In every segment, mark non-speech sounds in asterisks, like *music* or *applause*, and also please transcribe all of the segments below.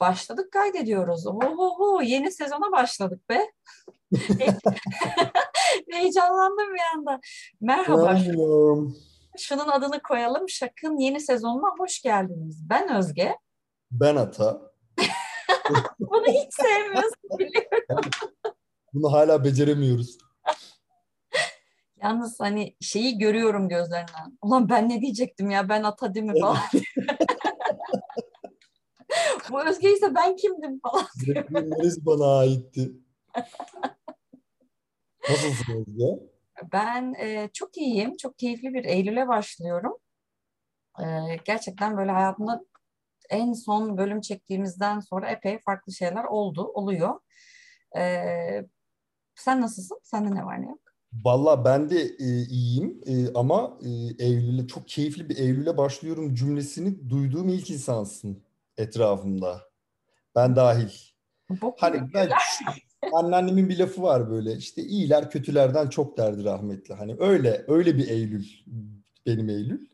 başladık kaydediyoruz. Oho yeni sezona başladık be. *laughs* Heyecanlandım bir anda. Merhaba. Bilmiyorum. Şunun adını koyalım. Şak'ın yeni sezonuna hoş geldiniz. Ben Özge. Ben Ata. *laughs* Bunu hiç sevmiyorsun biliyorum. *laughs* Bunu hala beceremiyoruz. Yalnız hani şeyi görüyorum gözlerinden. Ulan ben ne diyecektim ya ben Ata değil mi falan. Bu Özge ise ben kimdim falan. Neresi bana aitti? Nasılsın Özge? Ben e, çok iyiyim. Çok keyifli bir Eylül'e başlıyorum. E, gerçekten böyle hayatımda en son bölüm çektiğimizden sonra epey farklı şeyler oldu, oluyor. E, sen nasılsın? Sende ne var ne yok? Valla ben de e, iyiyim e, ama e, Eylül'e çok keyifli bir Eylül'e başlıyorum cümlesini duyduğum ilk insansın etrafımda. Ben dahil. Bok Hani ben anneannemin bir lafı var böyle işte iyiler kötülerden çok derdi rahmetli. Hani öyle öyle bir Eylül benim Eylül.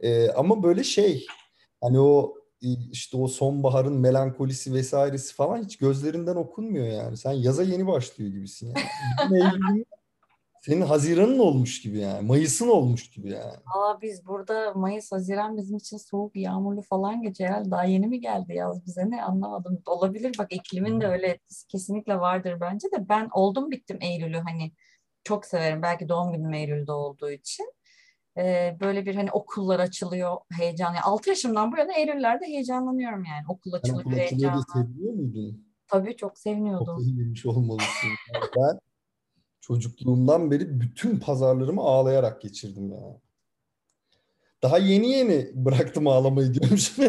Ee, ama böyle şey hani o işte o sonbaharın melankolisi vesairesi falan hiç gözlerinden okunmuyor yani. Sen yaza yeni başlıyor gibisin yani. *laughs* Eylül'ün senin Haziran'ın olmuş gibi yani. Mayıs'ın olmuş gibi yani. Aa, biz burada Mayıs, Haziran bizim için soğuk, yağmurlu falan geçiyor. Herhalde Daha yeni mi geldi yaz bize ne anlamadım. Olabilir bak iklimin de öyle etkisi kesinlikle vardır bence de. Ben oldum bittim Eylül'ü hani çok severim. Belki doğum günüm Eylül'de olduğu için. Ee, böyle bir hani okullar açılıyor heyecan. Yani 6 yaşımdan bu yana Eylül'lerde heyecanlanıyorum yani. Okul açılıyor okul açılıyor heyecan. diye seviniyor muydun? Tabii çok seviniyordum. Kafayı yemiş olmalısın. Yani ben çocukluğumdan beri bütün pazarlarımı ağlayarak geçirdim ya. Daha yeni yeni bıraktım ağlamayı diyormuşum.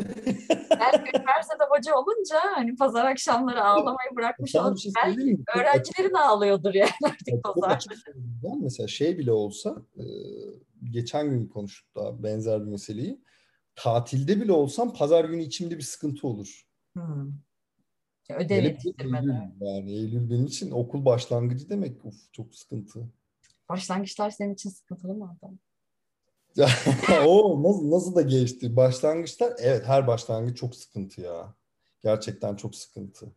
Ben üniversitede hoca olunca hani pazar akşamları ağlamayı bırakmış oldum. şey Belki öğrencilerin ağlıyordur yani artık pazar. Mesela şey bile olsa e, geçen gün konuştuk daha benzer bir meseleyi. Tatilde bile olsam pazar günü içimde bir sıkıntı olur. Hmm. Ödev Hele bir de yetiştirmede. Eylül yani Eylül benim için okul başlangıcı demek. Uf çok sıkıntı. Başlangıçlar senin için sıkıntılı mı adam? *laughs* o nasıl, nasıl da geçti? Başlangıçlar evet her başlangıç çok sıkıntı ya. Gerçekten çok sıkıntı.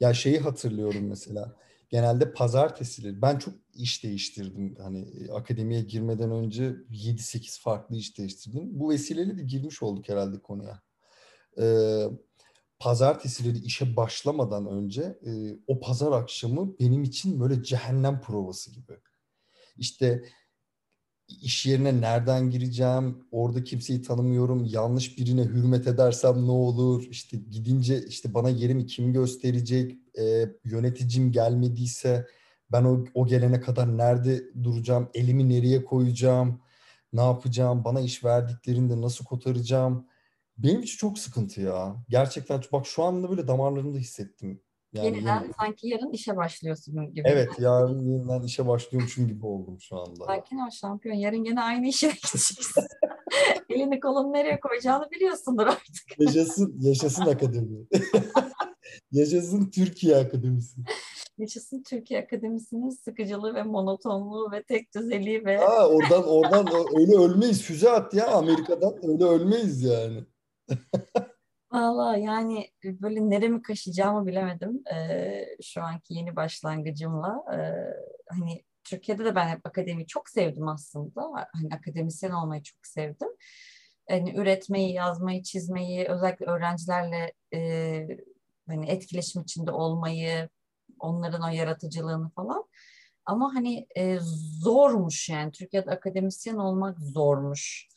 Ya şeyi hatırlıyorum mesela. Genelde pazartesileri ben çok iş değiştirdim. Hani e, akademiye girmeden önce 7-8 farklı iş değiştirdim. Bu vesileyle de girmiş olduk herhalde konuya. Ee, pazartesileri işe başlamadan önce e, o pazar akşamı benim için böyle cehennem provası gibi. İşte iş yerine nereden gireceğim, orada kimseyi tanımıyorum, yanlış birine hürmet edersem ne olur, işte gidince işte bana yerimi kim gösterecek, e, yöneticim gelmediyse ben o, o gelene kadar nerede duracağım, elimi nereye koyacağım, ne yapacağım, bana iş verdiklerinde nasıl kotaracağım. Benim için çok sıkıntı ya. Gerçekten bak şu anda böyle damarlarımda hissettim. Yani Yeniden yine- sanki yarın işe başlıyorsun gibi. evet yarın yeniden işe başlıyormuşum gibi oldum şu anda. Sakin ol şampiyon. Yarın gene aynı işe *laughs* gideceksin. *laughs* Elini kolunu nereye koyacağını biliyorsundur artık. Yaşasın, yaşasın akademi. *laughs* yaşasın Türkiye Akademisi. Yaşasın Türkiye Akademisi'nin sıkıcılığı ve monotonluğu ve tek düzeliği ve Aa, oradan oradan öyle ölmeyiz. Füze at ya Amerika'dan öyle ölmeyiz yani. *laughs* Valla yani böyle neremi kaşıyacağımı bilemedim ee, şu anki yeni başlangıcımla. Ee, hani Türkiye'de de ben hep akademiyi çok sevdim aslında. Hani akademisyen olmayı çok sevdim. Yani üretmeyi, yazmayı, çizmeyi, özellikle öğrencilerle e, hani etkileşim içinde olmayı, onların o yaratıcılığını falan. Ama hani e, zormuş yani Türkiye'de akademisyen olmak zormuş.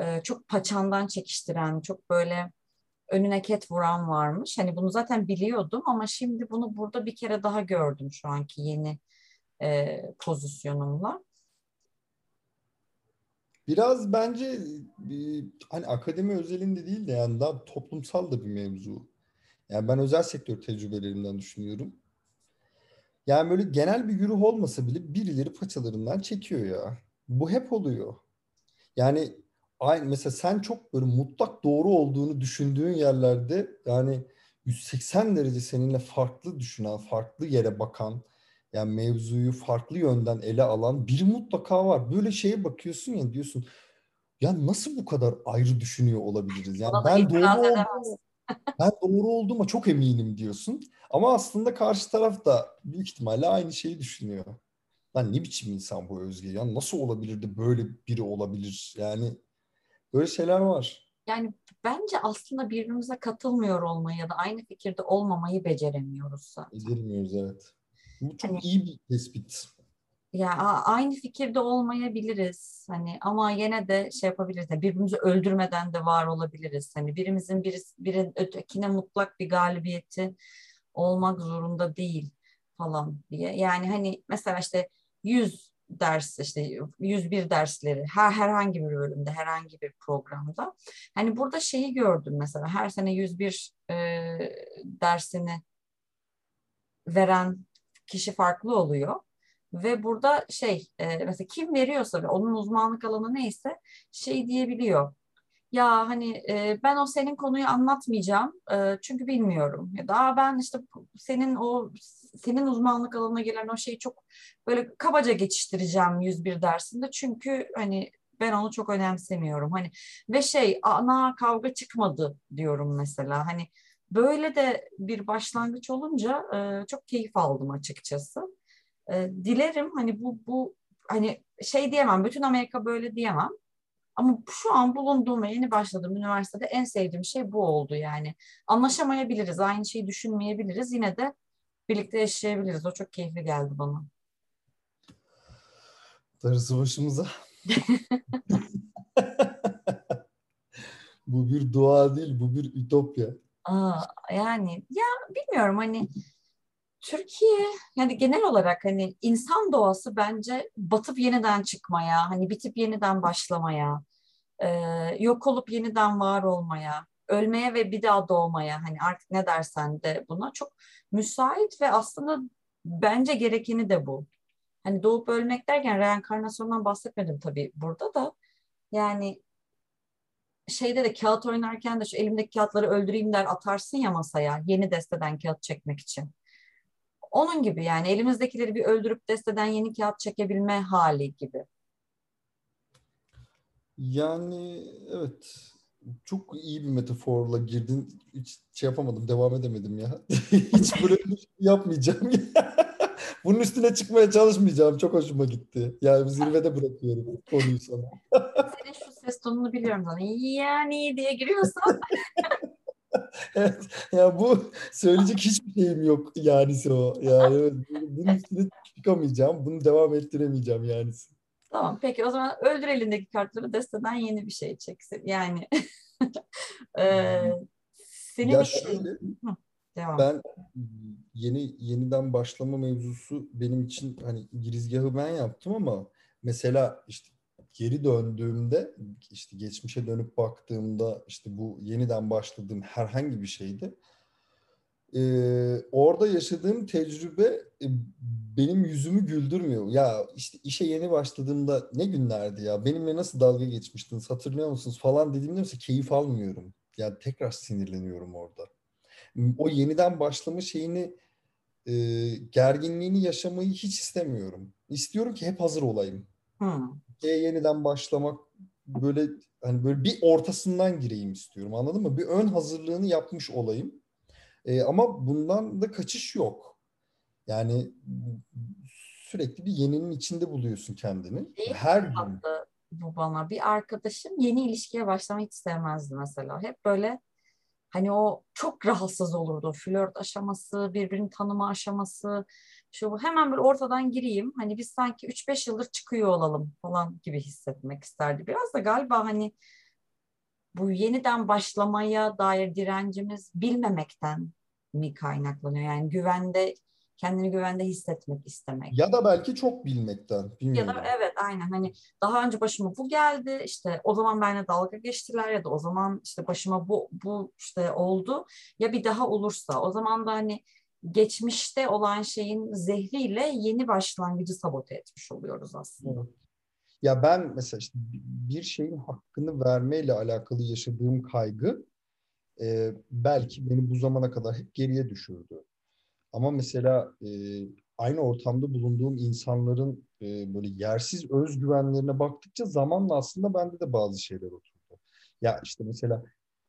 E, çok paçandan çekiştiren, çok böyle önüne ket vuran varmış. Hani bunu zaten biliyordum ama şimdi bunu burada bir kere daha gördüm şu anki yeni e, pozisyonumla. Biraz bence bir, hani akademi özelinde değil de yani daha toplumsal da bir mevzu. Yani ben özel sektör tecrübelerimden düşünüyorum. Yani böyle genel bir güruh olmasa bile birileri paçalarından çekiyor ya. Bu hep oluyor. Yani aynı mesela sen çok böyle mutlak doğru olduğunu düşündüğün yerlerde yani 180 derece seninle farklı düşünen, farklı yere bakan, yani mevzuyu farklı yönden ele alan biri mutlaka var. Böyle şeye bakıyorsun ya diyorsun ya nasıl bu kadar ayrı düşünüyor olabiliriz? Yani ben doğru olduğumu *laughs* ben doğru olduğuma çok eminim diyorsun. Ama aslında karşı taraf da büyük ihtimalle aynı şeyi düşünüyor. Lan ne biçim insan bu Özge? Ya nasıl olabilir de böyle biri olabilir? Yani böyle şeyler var. Yani bence aslında birbirimize katılmıyor olmayı ya da aynı fikirde olmamayı beceremiyoruz zaten. Beceremiyoruz evet. Bu çok hani, iyi bir tespit. Ya aynı fikirde olmayabiliriz hani ama yine de şey yapabiliriz. Yani birbirimizi öldürmeden de var olabiliriz. Hani birimizin birisi birin ötekine mutlak bir galibiyeti olmak zorunda değil falan diye. Yani hani mesela işte 100 ders işte 101 dersleri her herhangi bir bölümde herhangi bir programda. Hani burada şeyi gördüm mesela her sene 101 e, dersini veren kişi farklı oluyor. Ve burada şey e, mesela kim veriyorsa ve onun uzmanlık alanı neyse şey diyebiliyor. Ya hani e, ben o senin konuyu anlatmayacağım e, çünkü bilmiyorum. Ya da ben işte senin o senin uzmanlık alanına gelen o şeyi çok böyle kabaca geçiştireceğim 101 dersinde. Çünkü hani ben onu çok önemsemiyorum. Hani ve şey ana kavga çıkmadı diyorum mesela. Hani böyle de bir başlangıç olunca e, çok keyif aldım açıkçası. E, dilerim hani bu bu hani şey diyemem bütün Amerika böyle diyemem. Ama şu an bulunduğum yeni başladığım üniversitede en sevdiğim şey bu oldu yani. Anlaşamayabiliriz, aynı şeyi düşünmeyebiliriz. Yine de birlikte yaşayabiliriz. O çok keyifli geldi bana. Darısı başımıza. *laughs* bu bir dua değil, bu bir ütopya. Aa, yani ya bilmiyorum hani Türkiye yani genel olarak hani insan doğası bence batıp yeniden çıkmaya, hani bitip yeniden başlamaya, e, yok olup yeniden var olmaya, ölmeye ve bir daha doğmaya hani artık ne dersen de buna çok müsait ve aslında bence gerekeni de bu. Hani doğup ölmek derken reenkarnasyondan bahsetmedim tabii burada da. Yani şeyde de kağıt oynarken de şu elimdeki kağıtları öldüreyim der atarsın ya masaya yeni desteden kağıt çekmek için. Onun gibi yani elimizdekileri bir öldürüp desteden yeni kağıt çekebilme hali gibi. Yani evet çok iyi bir metaforla girdin. Hiç şey yapamadım, devam edemedim ya. *laughs* Hiç böyle bir şey yapmayacağım. *laughs* Bunun üstüne çıkmaya çalışmayacağım. Çok hoşuma gitti. Yani zirvede bırakıyorum konuyu sana. *laughs* Senin şu ses tonunu biliyorum sana. Yani diye giriyorsan. evet. Ya bu söyleyecek hiçbir şeyim yok yanisi o. Yani bunun üstüne çıkamayacağım. Bunu devam ettiremeyeceğim yanisi. Tamam peki o zaman öldür elindeki kartları desteden yeni bir şey çeksin. Yani *laughs* e, senin ya şöyle, Hı, devam. ben yeni yeniden başlama mevzusu benim için hani girizgahı ben yaptım ama mesela işte geri döndüğümde işte geçmişe dönüp baktığımda işte bu yeniden başladığım herhangi bir şeydi e, orada yaşadığım tecrübe e, benim yüzümü güldürmüyor. Ya işte işe yeni başladığımda ne günlerdi ya benimle nasıl dalga geçmiştiniz hatırlıyor musunuz falan dediğimde mesela keyif almıyorum. Yani tekrar sinirleniyorum orada. O yeniden başlama şeyini e, gerginliğini yaşamayı hiç istemiyorum. İstiyorum ki hep hazır olayım. Hmm. E, yeniden başlamak böyle hani böyle bir ortasından gireyim istiyorum anladın mı? Bir ön hazırlığını yapmış olayım e, ama bundan da kaçış yok. Yani sürekli bir yeninin içinde buluyorsun kendini. Değil Her gün. Bu bana bir arkadaşım yeni ilişkiye başlamayı hiç sevmezdi mesela. Hep böyle hani o çok rahatsız olurdu. Flört aşaması, birbirini tanıma aşaması. Şu hemen böyle ortadan gireyim. Hani biz sanki 3-5 yıldır çıkıyor olalım falan gibi hissetmek isterdi. Biraz da galiba hani bu yeniden başlamaya dair direncimiz bilmemekten mi kaynaklanıyor? Yani güvende kendini güvende hissetmek istemek. Ya da belki çok bilmekten. Bilmiyorum. Ya da evet aynen hani daha önce başıma bu geldi işte o zaman benimle dalga geçtiler ya da o zaman işte başıma bu bu işte oldu ya bir daha olursa o zaman da hani geçmişte olan şeyin zehriyle yeni başlangıcı sabote etmiş oluyoruz aslında. Evet. Ya ben mesela işte bir şeyin hakkını vermeyle alakalı yaşadığım kaygı e, belki beni bu zamana kadar hep geriye düşürdü. Ama mesela e, aynı ortamda bulunduğum insanların e, böyle yersiz özgüvenlerine baktıkça zamanla aslında bende de bazı şeyler oturdu. Ya işte mesela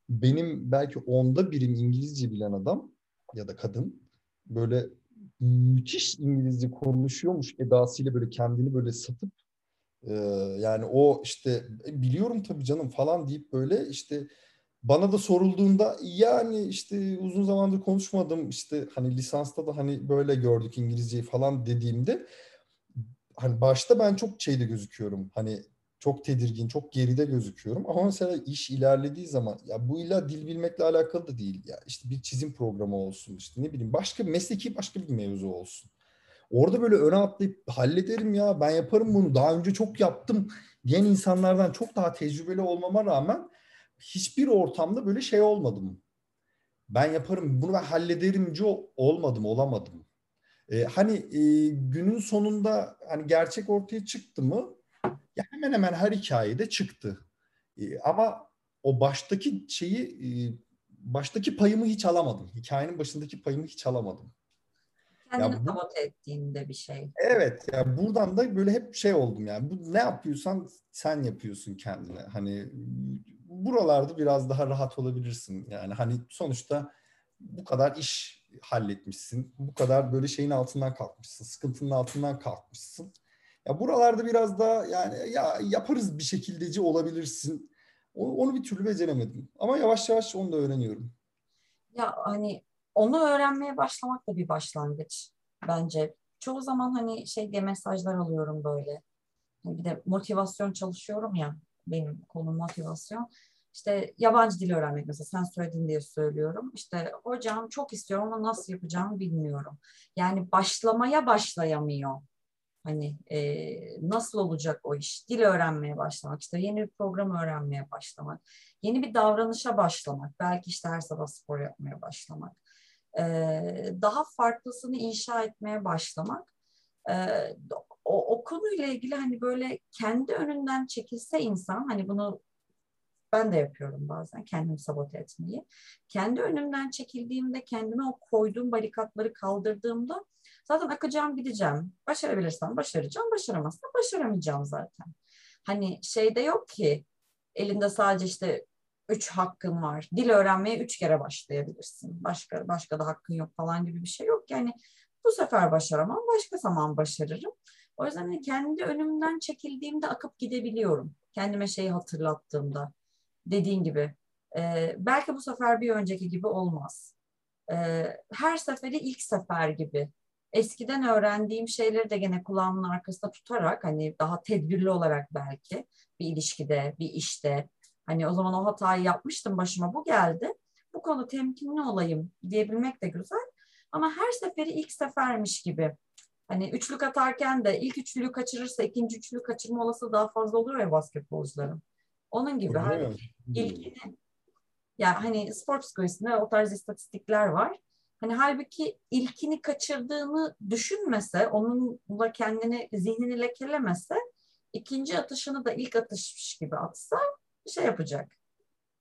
benim belki onda birim İngilizce bilen adam ya da kadın böyle müthiş İngilizce konuşuyormuş edasıyla böyle kendini böyle satıp e, yani o işte e, biliyorum tabii canım falan deyip böyle işte bana da sorulduğunda yani işte uzun zamandır konuşmadım işte hani lisansta da hani böyle gördük İngilizceyi falan dediğimde hani başta ben çok şeyde gözüküyorum. Hani çok tedirgin, çok geride gözüküyorum. Ama mesela iş ilerlediği zaman ya bu illa dil bilmekle alakalı da değil. Ya işte bir çizim programı olsun işte ne bileyim başka mesleki başka bir mevzu olsun. Orada böyle öne atlayıp hallederim ya ben yaparım bunu daha önce çok yaptım diyen insanlardan çok daha tecrübeli olmama rağmen hiçbir ortamda böyle şey olmadım. Ben yaparım bunu ben hallederimci olmadım olamadım. Ee, hani e, günün sonunda hani gerçek ortaya çıktı mı? Ya hemen hemen her hikayede çıktı. E, ama o baştaki şeyi e, baştaki payımı hiç alamadım. Hikayenin başındaki payımı hiç alamadım. Kendini ya bu, sabote ettiğinde bir şey. Evet. Yani buradan da böyle hep şey oldum yani. Bu ne yapıyorsan sen yapıyorsun kendine. Hani buralarda biraz daha rahat olabilirsin. Yani hani sonuçta bu kadar iş halletmişsin. Bu kadar böyle şeyin altından kalkmışsın. Sıkıntının altından kalkmışsın. Ya buralarda biraz daha yani ya yaparız bir şekildeci olabilirsin. Onu, onu bir türlü beceremedim. Ama yavaş yavaş onu da öğreniyorum. Ya hani onu öğrenmeye başlamak da bir başlangıç bence. Çoğu zaman hani şey diye mesajlar alıyorum böyle. Bir de motivasyon çalışıyorum ya benim konum motivasyon. İşte yabancı dil öğrenmek mesela sen söyledin diye söylüyorum. İşte hocam çok istiyorum ama nasıl yapacağımı bilmiyorum. Yani başlamaya başlayamıyor. Hani e, nasıl olacak o iş? Dil öğrenmeye başlamak, işte yeni bir program öğrenmeye başlamak, yeni bir davranışa başlamak, belki işte her sabah spor yapmaya başlamak, e, daha farklısını inşa etmeye başlamak. E, o, o konuyla ilgili hani böyle kendi önünden çekilse insan, hani bunu ben de yapıyorum bazen kendimi sabote etmeyi. Kendi önümden çekildiğimde kendime o koyduğum barikatları kaldırdığımda zaten akacağım gideceğim. Başarabilirsem başaracağım, başaramazsam başaramayacağım zaten. Hani şeyde yok ki elinde sadece işte üç hakkın var. Dil öğrenmeye üç kere başlayabilirsin. Başka başka da hakkın yok falan gibi bir şey yok. Yani bu sefer başaramam, başka zaman başarırım. O yüzden hani kendi önümden çekildiğimde akıp gidebiliyorum. Kendime şeyi hatırlattığımda dediğin gibi. E, belki bu sefer bir önceki gibi olmaz. E, her seferi ilk sefer gibi. Eskiden öğrendiğim şeyleri de gene kulağımın arkasında tutarak hani daha tedbirli olarak belki bir ilişkide, bir işte hani o zaman o hatayı yapmıştım başıma bu geldi. Bu konu temkinli olayım diyebilmek de güzel. Ama her seferi ilk sefermiş gibi. Hani üçlük atarken de ilk üçlüyü kaçırırsa ikinci üçlüyü kaçırma olası daha fazla oluyor ya basketbolcuların. Onun gibi. Hani ilkini, yani hani spor psikolojisinde o tarz istatistikler var. Hani halbuki ilkini kaçırdığını düşünmese, onunla kendini, zihnini lekelemese, ikinci atışını da ilk atışmış gibi atsa şey yapacak.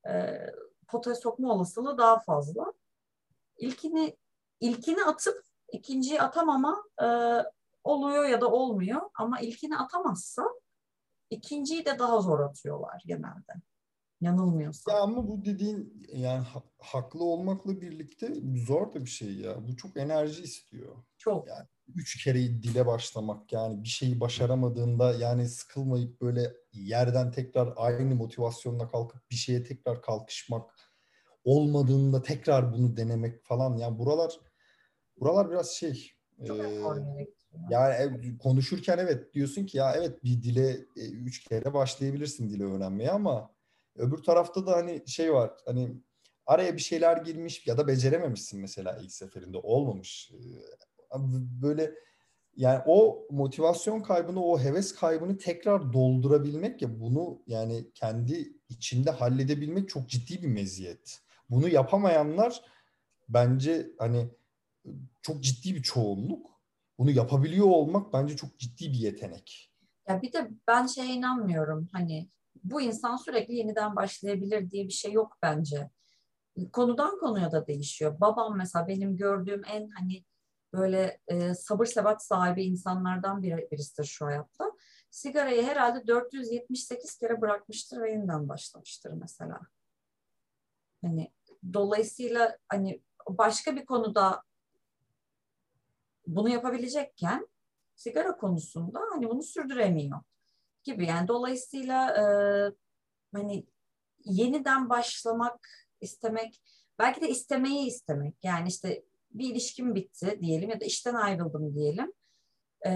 E, potaya sokma olasılığı daha fazla. İlkini ilkini atıp ikinciyi atamama e, oluyor ya da olmuyor. Ama ilkini atamazsa ikinciyi de daha zor atıyorlar genelde. Yanılmıyorsam. Ya ama bu dediğin yani ha- haklı olmakla birlikte zor da bir şey ya. Bu çok enerji istiyor. Çok. Yani üç kere dile başlamak yani bir şeyi başaramadığında yani sıkılmayıp böyle yerden tekrar aynı motivasyonla kalkıp bir şeye tekrar kalkışmak olmadığında tekrar bunu denemek falan yani buralar buralar biraz şey çok e, yani konuşurken evet diyorsun ki ya evet bir dile e, üç kere başlayabilirsin dile öğrenmeye ama öbür tarafta da hani şey var hani araya bir şeyler girmiş ya da becerememişsin mesela ilk seferinde olmamış. E, böyle yani o motivasyon kaybını, o heves kaybını tekrar doldurabilmek ya bunu yani kendi içinde halledebilmek çok ciddi bir meziyet. Bunu yapamayanlar bence hani çok ciddi bir çoğunluk bunu yapabiliyor olmak bence çok ciddi bir yetenek. Ya bir de ben şeye inanmıyorum hani bu insan sürekli yeniden başlayabilir diye bir şey yok bence. Konudan konuya da değişiyor. Babam mesela benim gördüğüm en hani böyle e, sabır sebat sahibi insanlardan biri, birisidir şu hayatta. Sigarayı herhalde 478 kere bırakmıştır ve yeniden başlamıştır mesela. Hani dolayısıyla hani başka bir konuda bunu yapabilecekken sigara konusunda hani bunu sürdüremiyor gibi. Yani dolayısıyla e, hani yeniden başlamak istemek belki de istemeyi istemek yani işte bir ilişkim bitti diyelim ya da işten ayrıldım diyelim. E,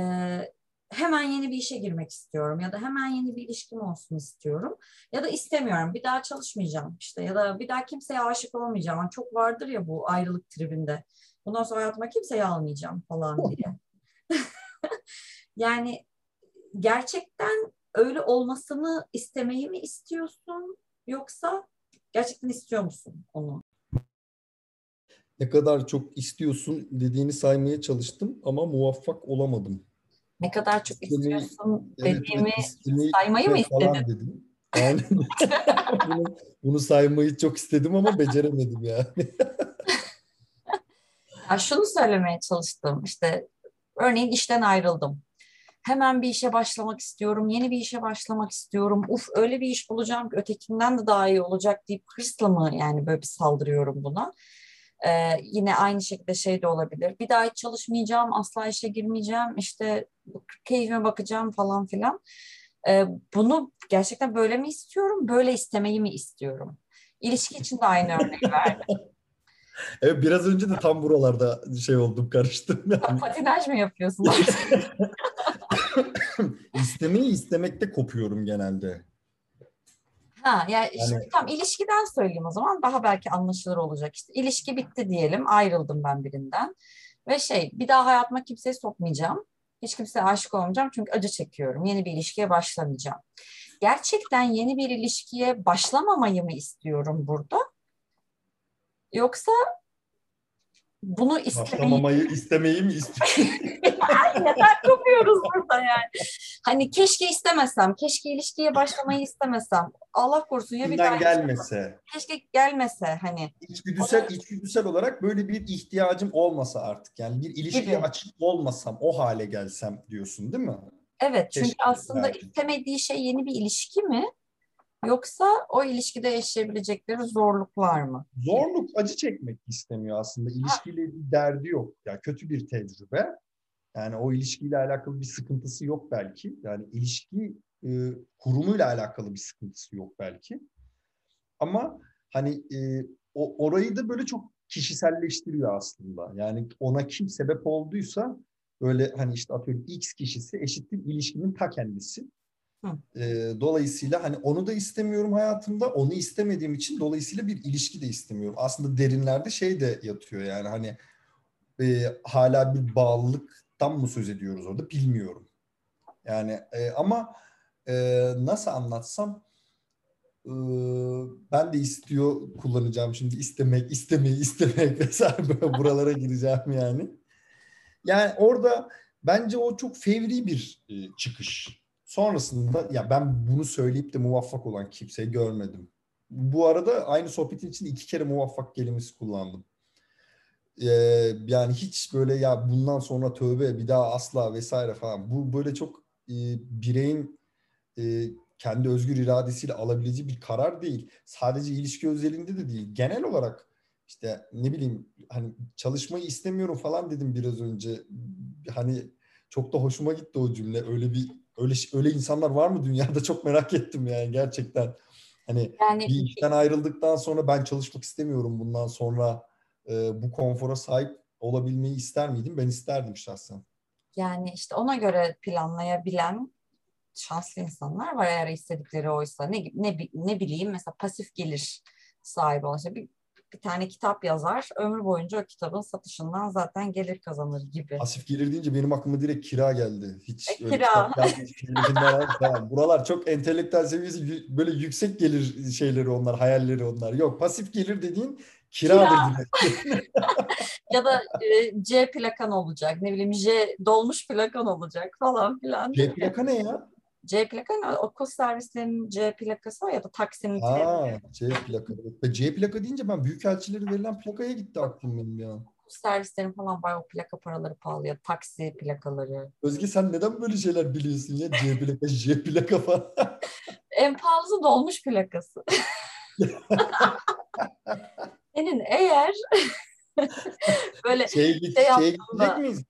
hemen yeni bir işe girmek istiyorum ya da hemen yeni bir ilişkim olsun istiyorum ya da istemiyorum bir daha çalışmayacağım işte ya da bir daha kimseye aşık olmayacağım. Yani çok vardır ya bu ayrılık tribinde. Bundan sonra hayatıma kimseyi almayacağım falan diye. *laughs* yani gerçekten öyle olmasını istemeyi mi istiyorsun yoksa gerçekten istiyor musun onu? Ne kadar çok istiyorsun dediğini saymaya çalıştım ama muvaffak olamadım. Ne kadar çok istemeyi, istiyorsun dediğimi evet, saymayı mı istedin? Dedim. Yani *laughs* bunu, bunu saymayı çok istedim ama beceremedim yani. *laughs* ya şunu söylemeye çalıştım işte örneğin işten ayrıldım hemen bir işe başlamak istiyorum, yeni bir işe başlamak istiyorum. Uf öyle bir iş bulacağım ki ötekinden de daha iyi olacak deyip hırsla mı yani böyle bir saldırıyorum buna. Ee, yine aynı şekilde şey de olabilir. Bir daha hiç çalışmayacağım, asla işe girmeyeceğim, işte keyfime bakacağım falan filan. Ee, bunu gerçekten böyle mi istiyorum, böyle istemeyi mi istiyorum? İlişki için de aynı örneği verdim. *laughs* Evet biraz önce de tam buralarda şey oldum karıştım. Yani. Patinaj mı yapıyorsun? *laughs* İstemeyi istemekte kopuyorum genelde. Ha yani, yani şimdi tam ilişkiden söyleyeyim o zaman daha belki anlaşılır olacak. İşte ilişki bitti diyelim ayrıldım ben birinden ve şey bir daha hayatıma kimseyi sokmayacağım. Hiç kimseye aşık olmayacağım çünkü acı çekiyorum. Yeni bir ilişkiye başlamayacağım. Gerçekten yeni bir ilişkiye başlamamayı mı istiyorum burada? Yoksa bunu istemeyi... Başlamamayı istemeyi mi istiyorsun? *laughs* Neden kopuyoruz burada yani? Hani keşke istemesem, keşke ilişkiye başlamayı istemesem. Allah korusun ya bir daha gelmese. Keşke gelmese hani. İçgüdüsel, da... içgüdüsel olarak böyle bir ihtiyacım olmasa artık. Yani bir ilişkiye Gibi. açık olmasam, o hale gelsem diyorsun değil mi? Evet keşke çünkü aslında belki. istemediği şey yeni bir ilişki mi? Yoksa o ilişkide yaşayabilecekleri zorluklar mı? Zorluk, acı çekmek istemiyor aslında. İlişkiyle bir derdi yok. Yani kötü bir tecrübe. Yani o ilişkiyle alakalı bir sıkıntısı yok belki. Yani ilişki e, kurumuyla alakalı bir sıkıntısı yok belki. Ama hani e, o orayı da böyle çok kişiselleştiriyor aslında. Yani ona kim sebep olduysa böyle hani işte atıyorum X kişisi eşittir ilişkinin ta kendisi. E, dolayısıyla hani onu da istemiyorum hayatımda. Onu istemediğim için dolayısıyla bir ilişki de istemiyorum. Aslında derinlerde şey de yatıyor yani hani e, hala bir bağlılıktan mı söz ediyoruz orada bilmiyorum. Yani e, ama e, nasıl anlatsam e, ben de istiyor kullanacağım şimdi istemek, istemeyi, istemek vesaire böyle *laughs* buralara gireceğim yani. Yani orada bence o çok fevri bir e, çıkış. Sonrasında ya ben bunu söyleyip de muvaffak olan kimseyi görmedim. Bu arada aynı sohbetin içinde iki kere muvaffak kelimesi kullandım. Ee, yani hiç böyle ya bundan sonra tövbe bir daha asla vesaire falan. Bu böyle çok e, bireyin e, kendi özgür iradesiyle alabileceği bir karar değil. Sadece ilişki özelinde de değil. Genel olarak işte ne bileyim hani çalışmayı istemiyorum falan dedim biraz önce. Hani çok da hoşuma gitti o cümle. Öyle bir öyle öyle insanlar var mı *laughs* dünyada çok merak ettim yani gerçekten. Hani yani, bir işten ayrıldıktan sonra ben çalışmak istemiyorum bundan sonra e, bu konfora sahip olabilmeyi ister miydim? Ben isterdim şahsen. Yani işte ona göre planlayabilen şanslı insanlar var eğer istedikleri oysa. Ne, ne, ne bileyim mesela pasif gelir sahibi olan. bir bir tane kitap yazar. Ömür boyunca o kitabın satışından zaten gelir kazanır gibi. Pasif gelir deyince benim aklıma direkt kira geldi. Hiç e, kira. Yazmış, Buralar çok entelektüel seviyesi böyle yüksek gelir şeyleri onlar, hayalleri onlar. Yok pasif gelir dediğin kiradır kira. *laughs* ya da e, C plakan olacak. Ne bileyim J dolmuş plakan olacak falan filan. C plaka ne ya? C plaka ne? Okul servislerinin C plakası var ya da taksinin Aa, C plaka. C plaka deyince ben büyükelçileri verilen plakaya gitti aklım benim ya. Okul servislerin falan var o plaka paraları pahalı ya taksi plakaları. Özge sen neden böyle şeyler biliyorsun ya? C plaka, J plaka falan. *laughs* en pahalısı dolmuş plakası. *laughs* Senin eğer *laughs* böyle Şey, şey şey gidecek miyiz?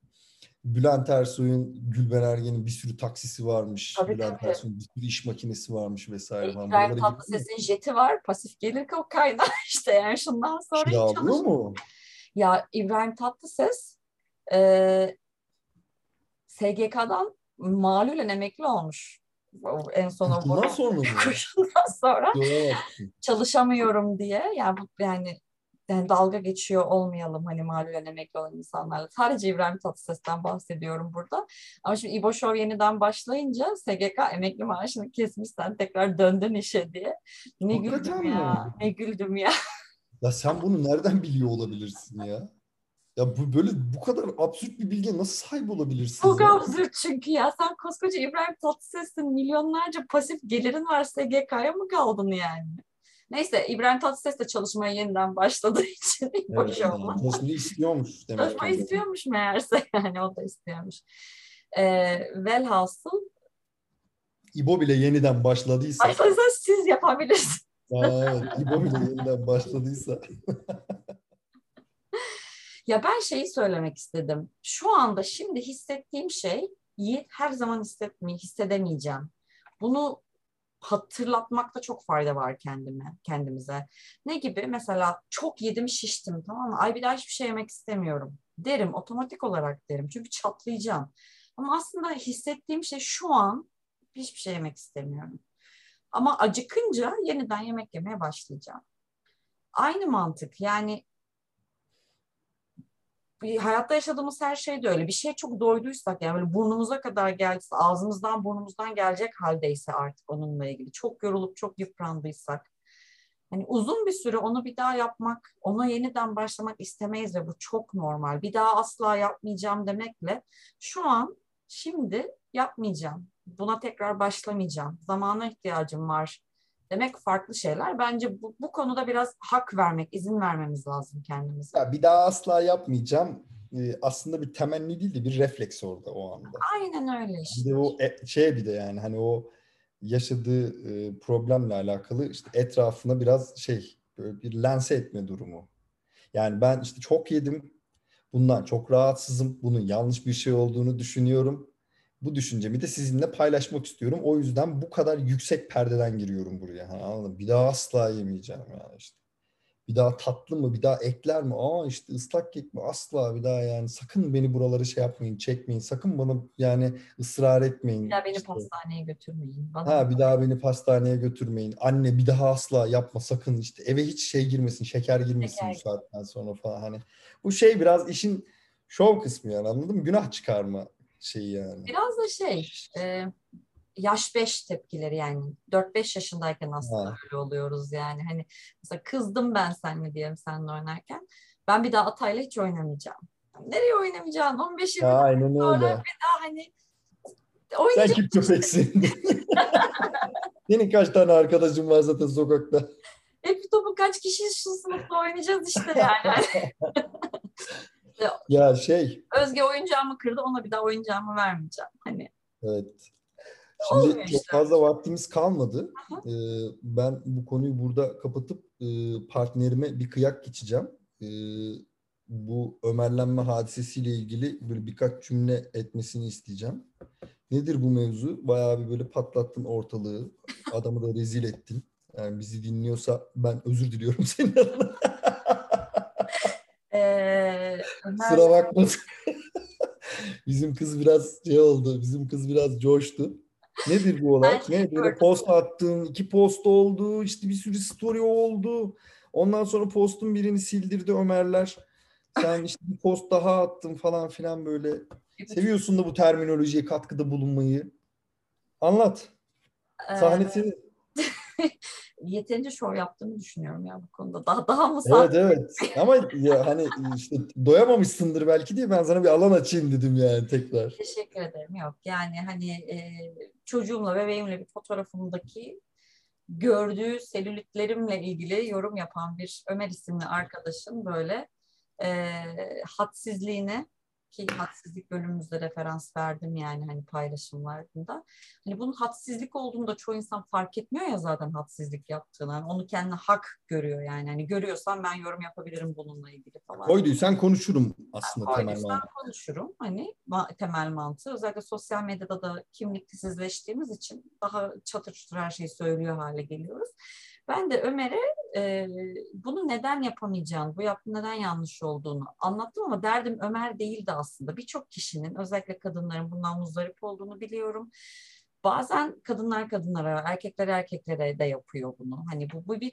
Bülent Ersoy'un, Gülben Ergen'in bir sürü taksisi varmış. Tabii, Bülent tabii. Ersoy'un bir sürü iş makinesi varmış vesaire falan. İbrahim? Tatlıses'in jeti var. Pasif gelir kaynağı *laughs* işte yani şundan sonra hiç Kiralıyor çalış- mu? Ya İbrahim Tatlıses e, SGK'dan malulen emekli olmuş. En son o vurma sonra mı? *laughs* kurşundan sonra çalışamıyorum diye yani bu yani yani dalga geçiyor olmayalım hani malulen emekli olan insanlarla. Sadece İbrahim Tatlıses'ten bahsediyorum burada. Ama şimdi İbo Show yeniden başlayınca SGK emekli maaşını kesmiş sen tekrar döndün işe diye. Ne Hakikaten güldüm ya. mi? Ne güldüm ya. *laughs* Ya sen bunu nereden biliyor olabilirsin ya? Ya bu böyle bu kadar absürt bir bilgiye nasıl sahip olabilirsin? Çok ya? absürt çünkü ya. Sen koskoca İbrahim Tatlıses'in milyonlarca pasif gelirin var SGK'ya mı kaldın yani? Neyse İbrahim Tatlıses de çalışmaya yeniden başladığı *laughs* için Evet, boş olmaz. çalışmayı istiyormuş demek Çalışma ki. istiyormuş meğerse *laughs* yani o da istiyormuş. Ee, velhasıl İbo bile yeniden başladıysa. başladıysa siz yapabilirsiniz. Aa, evet, İbo bile yeniden başladıysa. *laughs* Ya ben şeyi söylemek istedim. Şu anda şimdi hissettiğim şey her zaman hissetmeyi hissedemeyeceğim. Bunu hatırlatmakta çok fayda var kendime, kendimize. Ne gibi? Mesela çok yedim şiştim tamam mı? Ay bir daha hiçbir şey yemek istemiyorum derim. Otomatik olarak derim. Çünkü çatlayacağım. Ama aslında hissettiğim şey şu an hiçbir şey yemek istemiyorum. Ama acıkınca yeniden yemek yemeye başlayacağım. Aynı mantık. Yani bir hayatta yaşadığımız her şey de öyle. Bir şey çok doyduysak yani böyle burnumuza kadar geldiyse, ağzımızdan burnumuzdan gelecek haldeyse artık onunla ilgili çok yorulup çok yıprandıysak hani uzun bir süre onu bir daha yapmak, ona yeniden başlamak istemeyiz ve bu çok normal. Bir daha asla yapmayacağım demekle şu an şimdi yapmayacağım. Buna tekrar başlamayacağım. Zamana ihtiyacım var demek farklı şeyler. Bence bu, bu konuda biraz hak vermek, izin vermemiz lazım kendimize. Ya bir daha asla yapmayacağım. Ee, aslında bir temenni değil de bir refleks orada o anda. Aynen öyle Bir işte. de o e- şey bir de yani hani o yaşadığı e, problemle alakalı işte etrafına biraz şey böyle bir lanse etme durumu. Yani ben işte çok yedim. Bundan çok rahatsızım. Bunun yanlış bir şey olduğunu düşünüyorum. Bu düşüncemi de sizinle paylaşmak istiyorum. O yüzden bu kadar yüksek perdeden giriyorum buraya. Hani anladın? Bir daha asla yemeyeceğim yani işte. Bir daha tatlı mı? Bir daha ekler mi? Aa işte ıslak kek mi? Asla bir daha yani. Sakın beni buraları şey yapmayın, çekmeyin. Sakın bana yani ısrar etmeyin. Bir daha beni İşte, pastaneye götürmeyin. Bana Ha bir daha beni pastaneye götürmeyin. Anne bir daha asla yapma sakın işte. Eve hiç şey girmesin, şeker girmesin Şeker bu saatten sonra falan hani. Bu şey biraz işin şov kısmı yani anladın mı? Günah çıkarma şeyi yani. Biraz da şey, e, yaş 5 tepkileri yani. 4-5 yaşındayken aslında Ha. öyle oluyoruz yani. Hani mesela kızdım ben seninle diyelim seninle oynarken. Ben bir daha Atay'la hiç oynamayacağım. Nereye oynamayacaksın? 15 20 Ha, dakika aynen sonra öyle. bir daha hani Sen oynayacağım. kim köpeksin? *laughs* Senin kaç tane arkadaşın var zaten sokakta? Hep topu kaç kişi şu sınıfta oynayacağız işte yani. *laughs* Ya şey, Özge oyuncağımı kırdı ona bir daha oyuncağımı vermeyeceğim. Hani evet. Olmuyor Şimdi çok işte. fazla vaktimiz kalmadı. Aha. Ee, ben bu konuyu burada kapatıp e, partnerime bir kıyak geçeceğim. Ee, bu ömerlenme hadisesiyle ilgili böyle birkaç cümle etmesini isteyeceğim. Nedir bu mevzu? Bayağı bir böyle patlattın ortalığı. Adamı da rezil ettin. Yani bizi dinliyorsa ben özür diliyorum *laughs* senin adına. Ee, Sıra bakma. *laughs* Bizim kız biraz şey oldu. Bizim kız biraz coştu. Nedir bu olay? Ne? Böyle post attın, iki post oldu, işte bir sürü story oldu. Ondan sonra postun birini sildirdi Ömerler. Sen işte bir post daha attın falan filan böyle. Seviyorsun da bu terminolojiye katkıda bulunmayı. Anlat. Sahne senin. *laughs* *laughs* yeterince şov yaptığımı düşünüyorum ya bu konuda. Daha daha mı Evet evet. Ama ya hani işte doyamamışsındır belki diye ben sana bir alan açayım dedim yani tekrar. Teşekkür ederim. Yok yani hani e, çocuğumla bebeğimle bir fotoğrafımdaki gördüğü selülitlerimle ilgili yorum yapan bir Ömer isimli arkadaşın böyle e, hadsizliğine ki hadsizlik bölümümüzde referans verdim yani hani paylaşımlarında. Hani bunun hadsizlik olduğunu da çoğu insan fark etmiyor ya zaten hadsizlik yaptığını. Yani onu kendine hak görüyor yani. Hani görüyorsam ben yorum yapabilirim bununla ilgili falan. Koyduysan konuşurum aslında yani temel mantığı. konuşurum hani temel mantığı. Özellikle sosyal medyada da kimliksizleştiğimiz için daha çatır çutur her şeyi söylüyor hale geliyoruz. Ben de Ömer'e e, bunu neden yapamayacağını, bu yaptığın neden yanlış olduğunu anlattım ama derdim Ömer değildi aslında. Birçok kişinin, özellikle kadınların bundan muzdarip olduğunu biliyorum. Bazen kadınlar kadınlara, erkekler erkeklere de yapıyor bunu. Hani bu, bu bir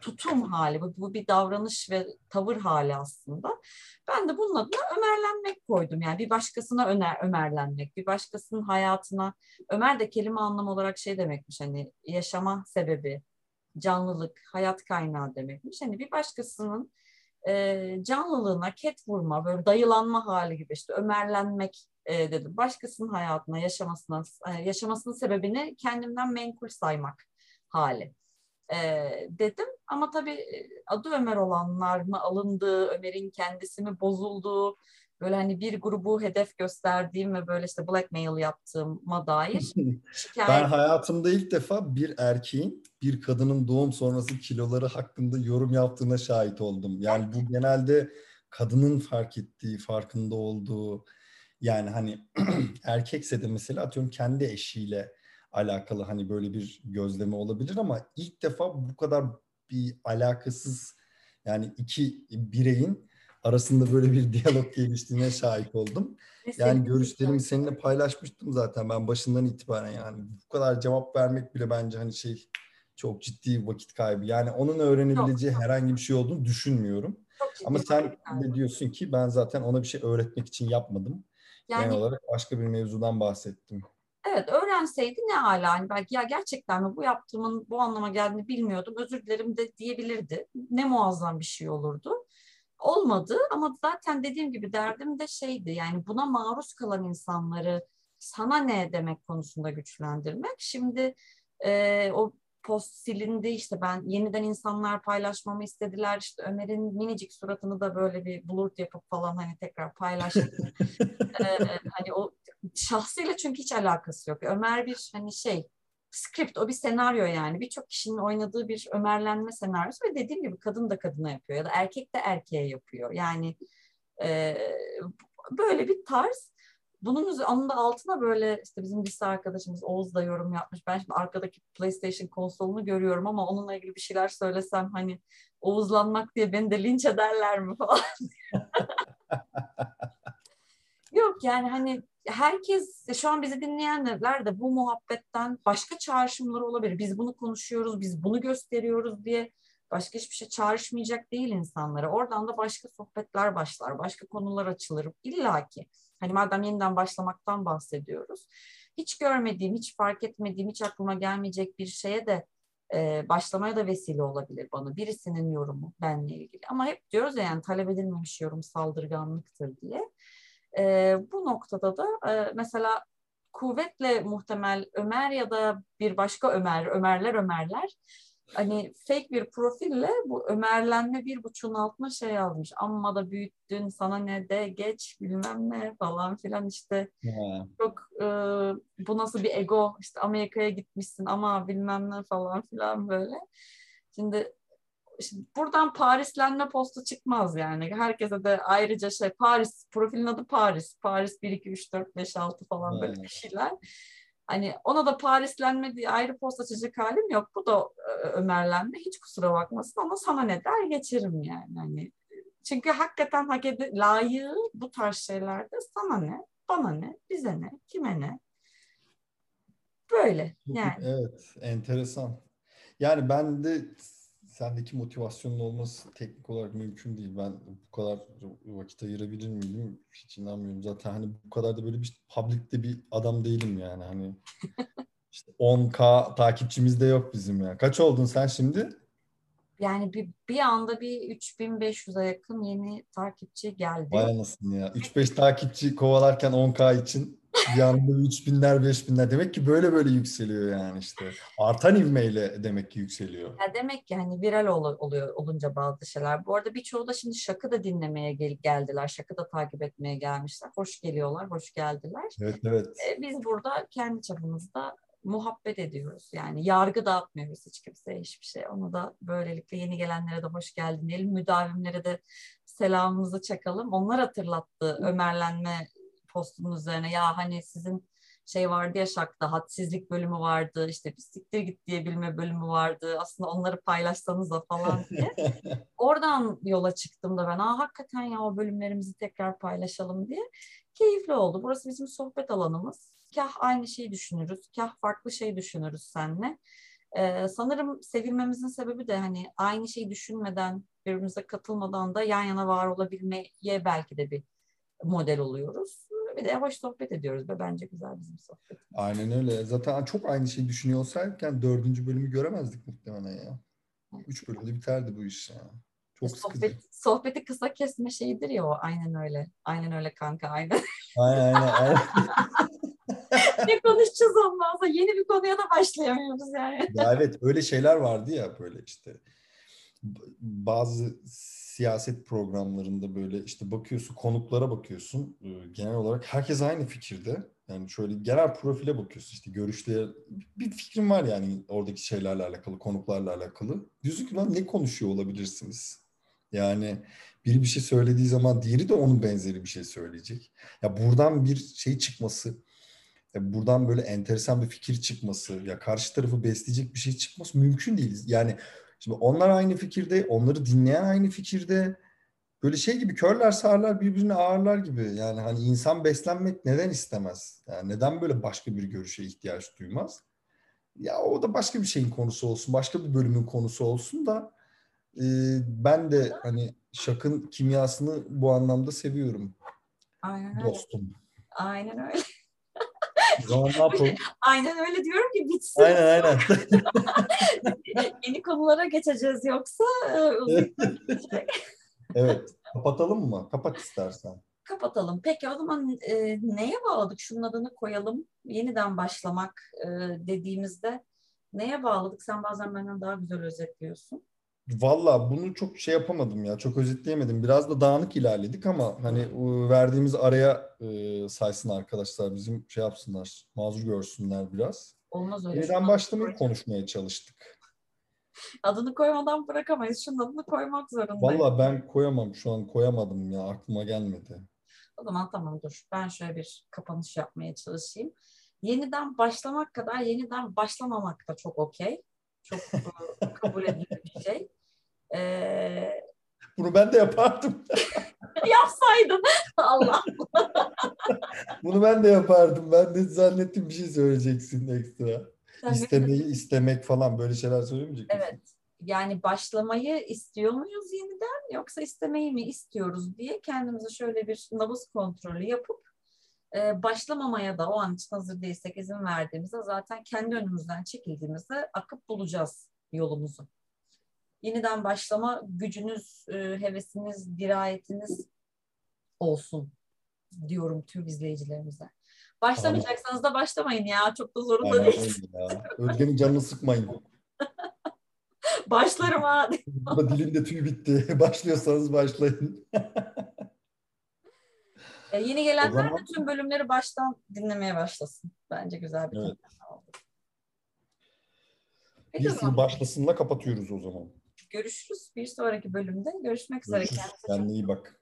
tutum hali, bu, bu bir davranış ve tavır hali aslında. Ben de bunun adına ömerlenmek koydum. Yani bir başkasına öner, ömerlenmek, bir başkasının hayatına. Ömer de kelime anlamı olarak şey demekmiş hani yaşama sebebi, canlılık, hayat kaynağı demekmiş. Hani bir başkasının e, canlılığına ket vurma, böyle dayılanma hali gibi işte ömerlenmek e, dedim. Başkasının hayatına, yaşamasına, e, yaşamasının sebebini kendimden menkul saymak hali e, dedim. Ama tabii adı Ömer olanlar mı alındı, Ömer'in kendisi mi bozuldu, böyle hani bir grubu hedef gösterdiğim ve böyle işte blackmail yaptığıma dair *laughs* şikayet. Ben hayatımda ilk defa bir erkeğin bir kadının doğum sonrası kiloları hakkında yorum yaptığına şahit oldum. Yani bu genelde kadının fark ettiği, farkında olduğu yani hani *clears throat* erkekse de mesela atıyorum kendi eşiyle alakalı hani böyle bir gözleme olabilir ama ilk defa bu kadar bir alakasız yani iki bireyin arasında böyle bir *laughs* diyalog geliştiğine şahit oldum. Yani görüşlerimi seninle paylaşmıştım zaten ben başından itibaren yani bu kadar cevap vermek bile bence hani şey çok ciddi vakit kaybı. Yani onun öğrenebileceği çok, herhangi bir şey olduğunu düşünmüyorum. Ama sen de diyorsun ki ben zaten ona bir şey öğretmek için yapmadım. Yani, Genel olarak başka bir mevzudan bahsettim. Evet öğrenseydi ne hala hani belki ya gerçekten mi bu yaptığımın bu anlama geldiğini bilmiyordum özür dilerim de diyebilirdi. Ne muazzam bir şey olurdu olmadı ama zaten dediğim gibi derdim de şeydi yani buna maruz kalan insanları sana ne demek konusunda güçlendirmek. Şimdi e, o post silindi işte ben yeniden insanlar paylaşmamı istediler işte Ömer'in minicik suratını da böyle bir blurt yapıp falan hani tekrar paylaştım. ee, *laughs* hani o şahsıyla çünkü hiç alakası yok. Ömer bir hani şey script, o bir senaryo yani. Birçok kişinin oynadığı bir ömerlenme senaryosu ve dediğim gibi kadın da kadına yapıyor ya da erkek de erkeğe yapıyor. Yani e, böyle bir tarz. Bunun onun da altına böyle işte bizim lise arkadaşımız Oğuz da yorum yapmış. Ben şimdi arkadaki PlayStation konsolunu görüyorum ama onunla ilgili bir şeyler söylesem hani Oğuzlanmak diye beni de linç ederler mi falan. *laughs* Yok yani hani herkes şu an bizi dinleyenler de bu muhabbetten başka çağrışımları olabilir. Biz bunu konuşuyoruz, biz bunu gösteriyoruz diye başka hiçbir şey çağrışmayacak değil insanlara. Oradan da başka sohbetler başlar, başka konular açılır. İlla ki. Hani madem yeniden başlamaktan bahsediyoruz. Hiç görmediğim, hiç fark etmediğim, hiç aklıma gelmeyecek bir şeye de e, başlamaya da vesile olabilir bana. Birisinin yorumu benle ilgili. Ama hep diyoruz ya yani talep edilmemiş yorum saldırganlıktır diye. E, bu noktada da e, mesela kuvvetle muhtemel Ömer ya da bir başka Ömer, Ömerler Ömerler hani fake bir profille bu Ömerlenme bir buçuğun altına şey almış. Amma da büyüttün sana ne de geç bilmem ne falan filan işte. Yeah. Çok e, bu nasıl bir ego işte Amerika'ya gitmişsin ama bilmem ne falan filan böyle. Şimdi Şimdi buradan Parislenme postu çıkmaz yani. Herkese de ayrıca şey Paris, profilin adı Paris. Paris 1, 2, 3, 4, 5, 6 falan böyle bir şeyler. Hani ona da Parislenme diye ayrı post açacak halim yok. Bu da e, Ömerlenme. Hiç kusura bakmasın ama sana ne der geçerim yani. Hani çünkü hakikaten hak ed layığı bu tarz şeylerde sana ne, bana ne, bize ne, kime ne. Böyle yani. Evet, enteresan. Yani ben de sendeki motivasyonun olması teknik olarak mümkün değil. Ben bu kadar vakit ayırabilir miyim? Hiç inanmıyorum. Zaten hani bu kadar da böyle bir public'te bir adam değilim yani. Hani *laughs* işte 10k takipçimiz de yok bizim ya. Kaç oldun sen şimdi? Yani bir, bir anda bir 3500'e yakın yeni takipçi geldi. Vay anasını ya. 3-5 takipçi kovalarken 10k için bir anda 3000'ler 5000'ler demek ki böyle böyle yükseliyor yani işte. Artan ivmeyle demek ki yükseliyor. Ya demek ki hani viral ol- oluyor olunca bazı şeyler. Bu arada birçoğu da şimdi şakı da dinlemeye gel- geldiler. Şakı da takip etmeye gelmişler. Hoş geliyorlar, hoş geldiler. Evet evet. E, biz burada kendi çapımızda muhabbet ediyoruz. Yani yargı dağıtmıyoruz hiç kimseye hiçbir şey. Onu da böylelikle yeni gelenlere de hoş geldin diyelim. Müdavimlere de selamımızı çakalım. Onlar hatırlattı Ömerlenme postunun üzerine. Ya hani sizin şey vardı ya şakta hadsizlik bölümü vardı. işte bir siktir git diyebilme bölümü vardı. Aslında onları paylaşsanız da falan diye. *laughs* Oradan yola çıktım da ben. Aa hakikaten ya o bölümlerimizi tekrar paylaşalım diye. Keyifli oldu. Burası bizim sohbet alanımız. Kah aynı şeyi düşünürüz, kah farklı şey düşünürüz seninle. Ee, sanırım sevilmemizin sebebi de hani aynı şeyi düşünmeden, birbirimize katılmadan da yan yana var olabilmeye belki de bir model oluyoruz. Bir de hoş sohbet ediyoruz ve bence güzel bizim sohbet. Aynen öyle. Zaten çok aynı şeyi düşünüyor olsayken dördüncü bölümü göremezdik muhtemelen ya. Üç bölümde biterdi bu iş ya. Çok sıkıcı. Sohbet, sohbeti kısa kesme şeyidir ya o. Aynen öyle. Aynen öyle kanka. Aynen. *laughs* Aynen aynen. aynen. ne konuşacağız ondan sonra? Yeni bir konuya da başlayamıyoruz yani. ya evet öyle şeyler vardı ya böyle işte bazı siyaset programlarında böyle işte bakıyorsun konuklara bakıyorsun. E, genel olarak herkes aynı fikirde. Yani şöyle genel profile bakıyorsun. İşte görüşleri bir fikrim var yani oradaki şeylerle alakalı konuklarla alakalı. Diyorsun ki lan ne konuşuyor olabilirsiniz? Yani biri bir şey söylediği zaman diğeri de onun benzeri bir şey söyleyecek. Ya buradan bir şey çıkması ya buradan böyle enteresan bir fikir çıkması, ya karşı tarafı besleyecek bir şey çıkması mümkün değil. Yani şimdi onlar aynı fikirde, onları dinleyen aynı fikirde. Böyle şey gibi körler sağırlar birbirine ağırlar gibi. Yani hani insan beslenmek neden istemez? Yani neden böyle başka bir görüşe ihtiyaç duymaz? Ya o da başka bir şeyin konusu olsun, başka bir bölümün konusu olsun da e, ben de hani şakın kimyasını bu anlamda seviyorum Aynen öyle. dostum. Aynen öyle. O zaman ne yapalım? *laughs* Aynen öyle diyorum ki bitsin. Aynen aynen. *laughs* Yeni konulara geçeceğiz yoksa e. *laughs* Evet. Kapatalım mı? Kapat istersen. Kapatalım. Peki o zaman e, neye bağladık? Şunun adını koyalım. Yeniden başlamak e, dediğimizde neye bağladık? Sen bazen benden daha güzel özetliyorsun. Valla bunu çok şey yapamadım ya. Çok özetleyemedim. Biraz da dağınık ilerledik ama hani verdiğimiz araya e, saysın arkadaşlar. Bizim şey yapsınlar. Mazur görsünler biraz. Olmaz öyle. Yeniden başlamayı konuşmaya çalıştık. Adını koymadan bırakamayız. Şunun adını koymak zorundayız. Valla ben koyamam. Şu an koyamadım ya. Aklıma gelmedi. O zaman tamam dur. Ben şöyle bir kapanış yapmaya çalışayım. Yeniden başlamak kadar yeniden başlamamak da çok okey. Çok e, *laughs* kabul edilir bir şey. Ee, Bunu ben de yapardım. *laughs* yapsaydın. Allah. *laughs* Bunu ben de yapardım. Ben de zannettim bir şey söyleyeceksin ekstra. Ne- İstemeyi istemek falan böyle şeyler söylemeyecek misin? Evet. Yani başlamayı istiyor muyuz yeniden yoksa istemeyi mi istiyoruz diye kendimize şöyle bir nabız kontrolü yapıp e, başlamamaya da o an için hazır değilsek izin verdiğimizde zaten kendi önümüzden çekildiğimizde akıp bulacağız yolumuzu. Yeniden başlama gücünüz, e, hevesiniz, dirayetiniz olsun diyorum tüm izleyicilerimize. Başlamayacaksanız da başlamayın ya. Çok da zorunda değil. Özge'nin canını sıkmayın. *laughs* Başlarım ha. Dilinde tüy bitti. *laughs* Başlıyorsanız başlayın. *laughs* E, yeni gelenler zaman- de tüm bölümleri baştan dinlemeye başlasın. Bence güzel bir Evet. oldu. Zaman başlasınla kapatıyoruz o zaman görüşürüz. Bir sonraki bölümde görüşmek üzere. Kendine iyi bak.